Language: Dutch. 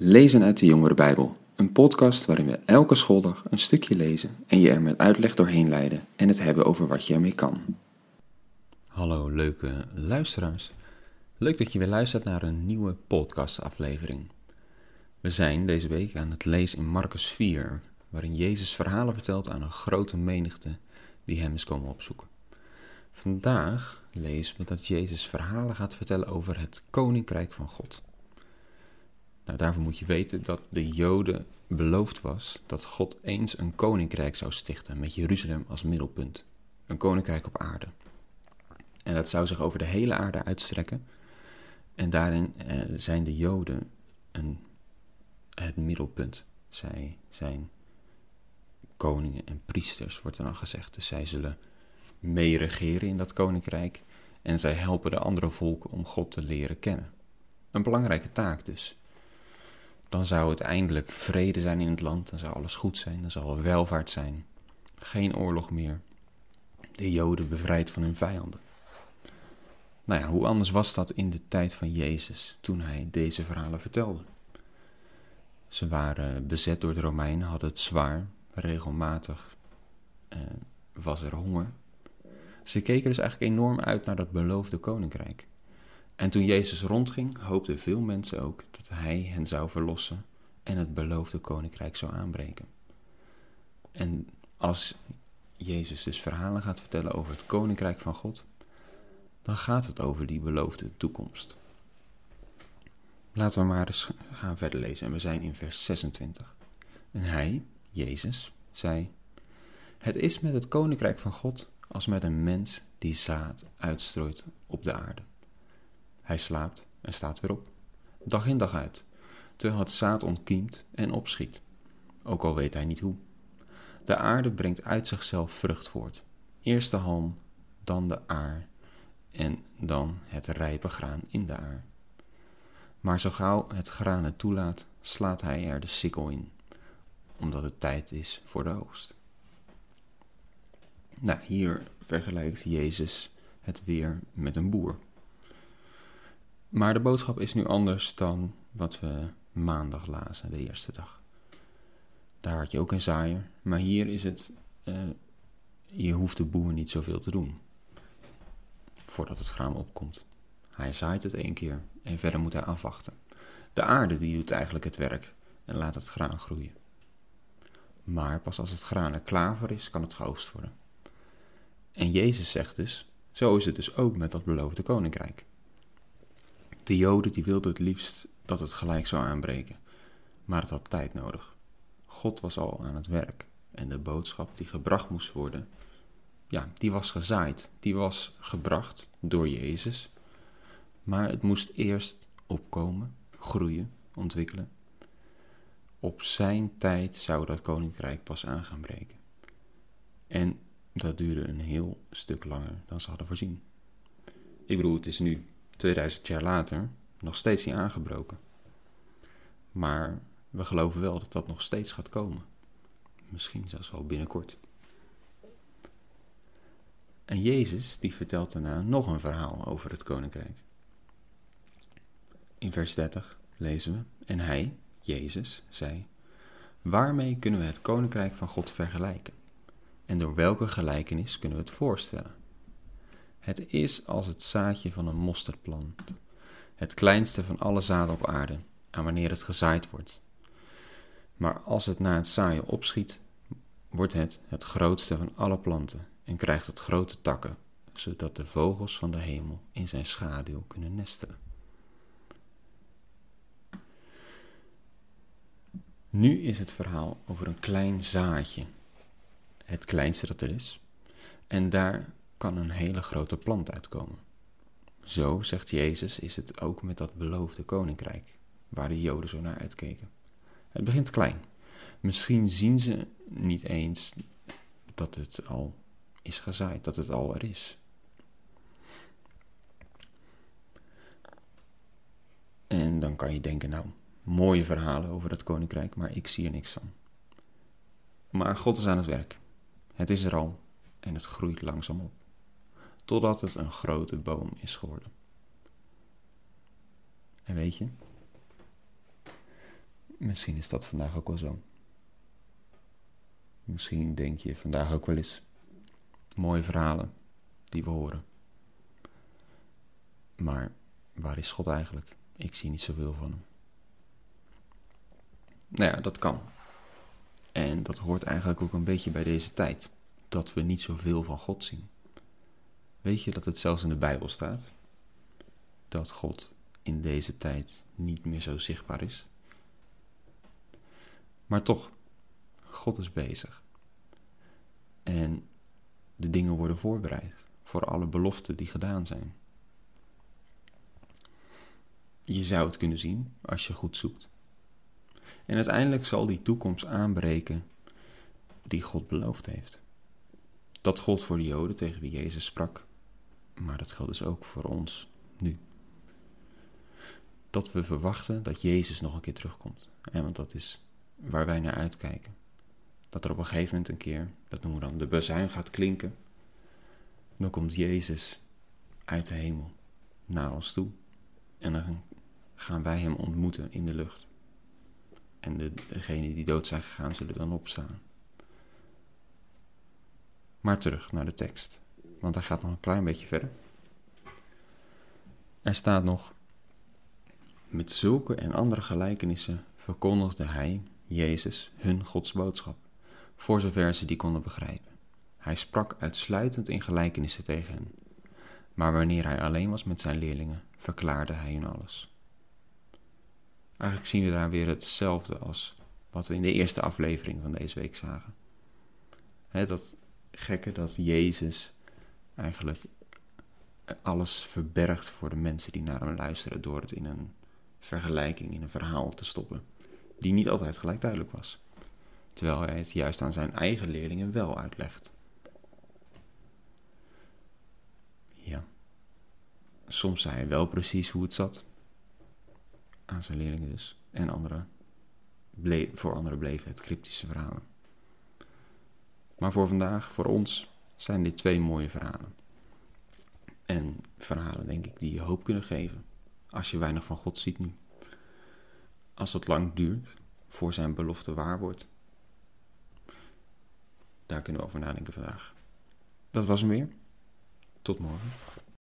Lezen uit de Jongere Bijbel, een podcast waarin we elke schooldag een stukje lezen en je er met uitleg doorheen leiden en het hebben over wat je ermee kan. Hallo leuke luisteraars. Leuk dat je weer luistert naar een nieuwe podcastaflevering. We zijn deze week aan het lezen in Marcus 4, waarin Jezus verhalen vertelt aan een grote menigte die hem is komen opzoeken. Vandaag lezen we dat Jezus verhalen gaat vertellen over het Koninkrijk van God. Nou, daarvoor moet je weten dat de Joden beloofd was dat God eens een koninkrijk zou stichten met Jeruzalem als middelpunt. Een koninkrijk op aarde. En dat zou zich over de hele aarde uitstrekken. En daarin eh, zijn de Joden een, het middelpunt. Zij zijn koningen en priesters, wordt er dan gezegd. Dus zij zullen meeregeren in dat koninkrijk. En zij helpen de andere volken om God te leren kennen. Een belangrijke taak dus dan zou het eindelijk vrede zijn in het land, dan zou alles goed zijn, dan zal er welvaart zijn. Geen oorlog meer. De Joden bevrijd van hun vijanden. Nou ja, hoe anders was dat in de tijd van Jezus toen hij deze verhalen vertelde? Ze waren bezet door de Romeinen, hadden het zwaar, regelmatig eh, was er honger. Ze keken dus eigenlijk enorm uit naar dat beloofde koninkrijk. En toen Jezus rondging, hoopten veel mensen ook dat Hij hen zou verlossen en het beloofde koninkrijk zou aanbreken. En als Jezus dus verhalen gaat vertellen over het koninkrijk van God, dan gaat het over die beloofde toekomst. Laten we maar eens gaan verder lezen en we zijn in vers 26. En hij, Jezus, zei: Het is met het koninkrijk van God als met een mens die zaad uitstrooit op de aarde. Hij slaapt en staat weer op, dag in dag uit, terwijl het zaad ontkiemt en opschiet, ook al weet hij niet hoe. De aarde brengt uit zichzelf vrucht voort, eerst de halm, dan de aar en dan het rijpe graan in de aar. Maar zo gauw het graan het toelaat, slaat hij er de sikkel in, omdat het tijd is voor de oogst. Nou, hier vergelijkt Jezus het weer met een boer. Maar de boodschap is nu anders dan wat we maandag lazen, de eerste dag. Daar had je ook een zaaier, maar hier is het, uh, je hoeft de boer niet zoveel te doen voordat het graan opkomt. Hij zaait het één keer en verder moet hij afwachten. De aarde die doet eigenlijk het werk en laat het graan groeien. Maar pas als het graan er klaar voor is, kan het geoogst worden. En Jezus zegt dus, zo is het dus ook met dat beloofde koninkrijk. De Joden die wilden het liefst dat het gelijk zou aanbreken, maar het had tijd nodig. God was al aan het werk en de boodschap die gebracht moest worden, ja, die was gezaaid, die was gebracht door Jezus, maar het moest eerst opkomen, groeien, ontwikkelen. Op zijn tijd zou dat koninkrijk pas aan gaan breken. En dat duurde een heel stuk langer dan ze hadden voorzien. Ik bedoel, het is nu 2000 jaar later nog steeds niet aangebroken. Maar we geloven wel dat dat nog steeds gaat komen. Misschien zelfs wel binnenkort. En Jezus die vertelt daarna nog een verhaal over het koninkrijk. In vers 30 lezen we: En hij, Jezus, zei: Waarmee kunnen we het koninkrijk van God vergelijken? En door welke gelijkenis kunnen we het voorstellen? Het is als het zaadje van een mosterdplant, het kleinste van alle zaden op aarde, aan wanneer het gezaaid wordt. Maar als het na het zaaien opschiet, wordt het het grootste van alle planten en krijgt het grote takken, zodat de vogels van de hemel in zijn schaduw kunnen nestelen. Nu is het verhaal over een klein zaadje, het kleinste dat er is, en daar kan een hele grote plant uitkomen. Zo, zegt Jezus, is het ook met dat beloofde koninkrijk, waar de Joden zo naar uitkeken. Het begint klein. Misschien zien ze niet eens dat het al is gezaaid, dat het al er is. En dan kan je denken, nou, mooie verhalen over het koninkrijk, maar ik zie er niks van. Maar God is aan het werk. Het is er al en het groeit langzaam op totdat het een grote boom is geworden. En weet je, Misschien is dat vandaag ook wel zo. Misschien denk je vandaag ook wel eens mooie verhalen die we horen. Maar waar is God eigenlijk? Ik zie niet zoveel van hem. Nou ja, dat kan. En dat hoort eigenlijk ook een beetje bij deze tijd. Dat we niet zoveel van God zien. Weet je dat het zelfs in de Bijbel staat? Dat God in deze tijd niet meer zo zichtbaar is. Maar toch, God is bezig. En de dingen worden voorbereid voor alle beloften die gedaan zijn. Je zou het kunnen zien als je goed zoekt. En uiteindelijk zal die toekomst aanbreken die God beloofd heeft. Dat gold voor de Joden tegen wie Jezus sprak, maar dat geldt dus ook voor ons nu. Dat we verwachten dat Jezus nog een keer terugkomt. En want dat is waar wij naar uitkijken. Dat er op een gegeven moment een keer, dat noemen we dan de bezuin gaat klinken. Dan komt Jezus uit de hemel naar ons toe. En dan gaan wij hem ontmoeten in de lucht. En de, degenen die dood zijn gegaan zullen dan opstaan. Maar terug naar de tekst, want hij gaat nog een klein beetje verder. Er staat nog: Met zulke en andere gelijkenissen verkondigde hij, Jezus, hun Gods boodschap, voor zover ze die konden begrijpen. Hij sprak uitsluitend in gelijkenissen tegen hen. Maar wanneer hij alleen was met zijn leerlingen, verklaarde hij hun alles. Eigenlijk zien we daar weer hetzelfde als wat we in de eerste aflevering van deze week zagen. dat gekke dat Jezus eigenlijk alles verbergt voor de mensen die naar hem luisteren door het in een vergelijking, in een verhaal te stoppen, die niet altijd gelijk duidelijk was. Terwijl hij het juist aan zijn eigen leerlingen wel uitlegt. Ja. Soms zei hij wel precies hoe het zat, aan zijn leerlingen dus. En anderen voor anderen bleven het cryptische verhalen. Maar voor vandaag, voor ons, zijn dit twee mooie verhalen. En verhalen, denk ik, die je hoop kunnen geven als je weinig van God ziet nu. Als het lang duurt voor zijn belofte waar wordt. Daar kunnen we over nadenken vandaag. Dat was hem weer. Tot morgen.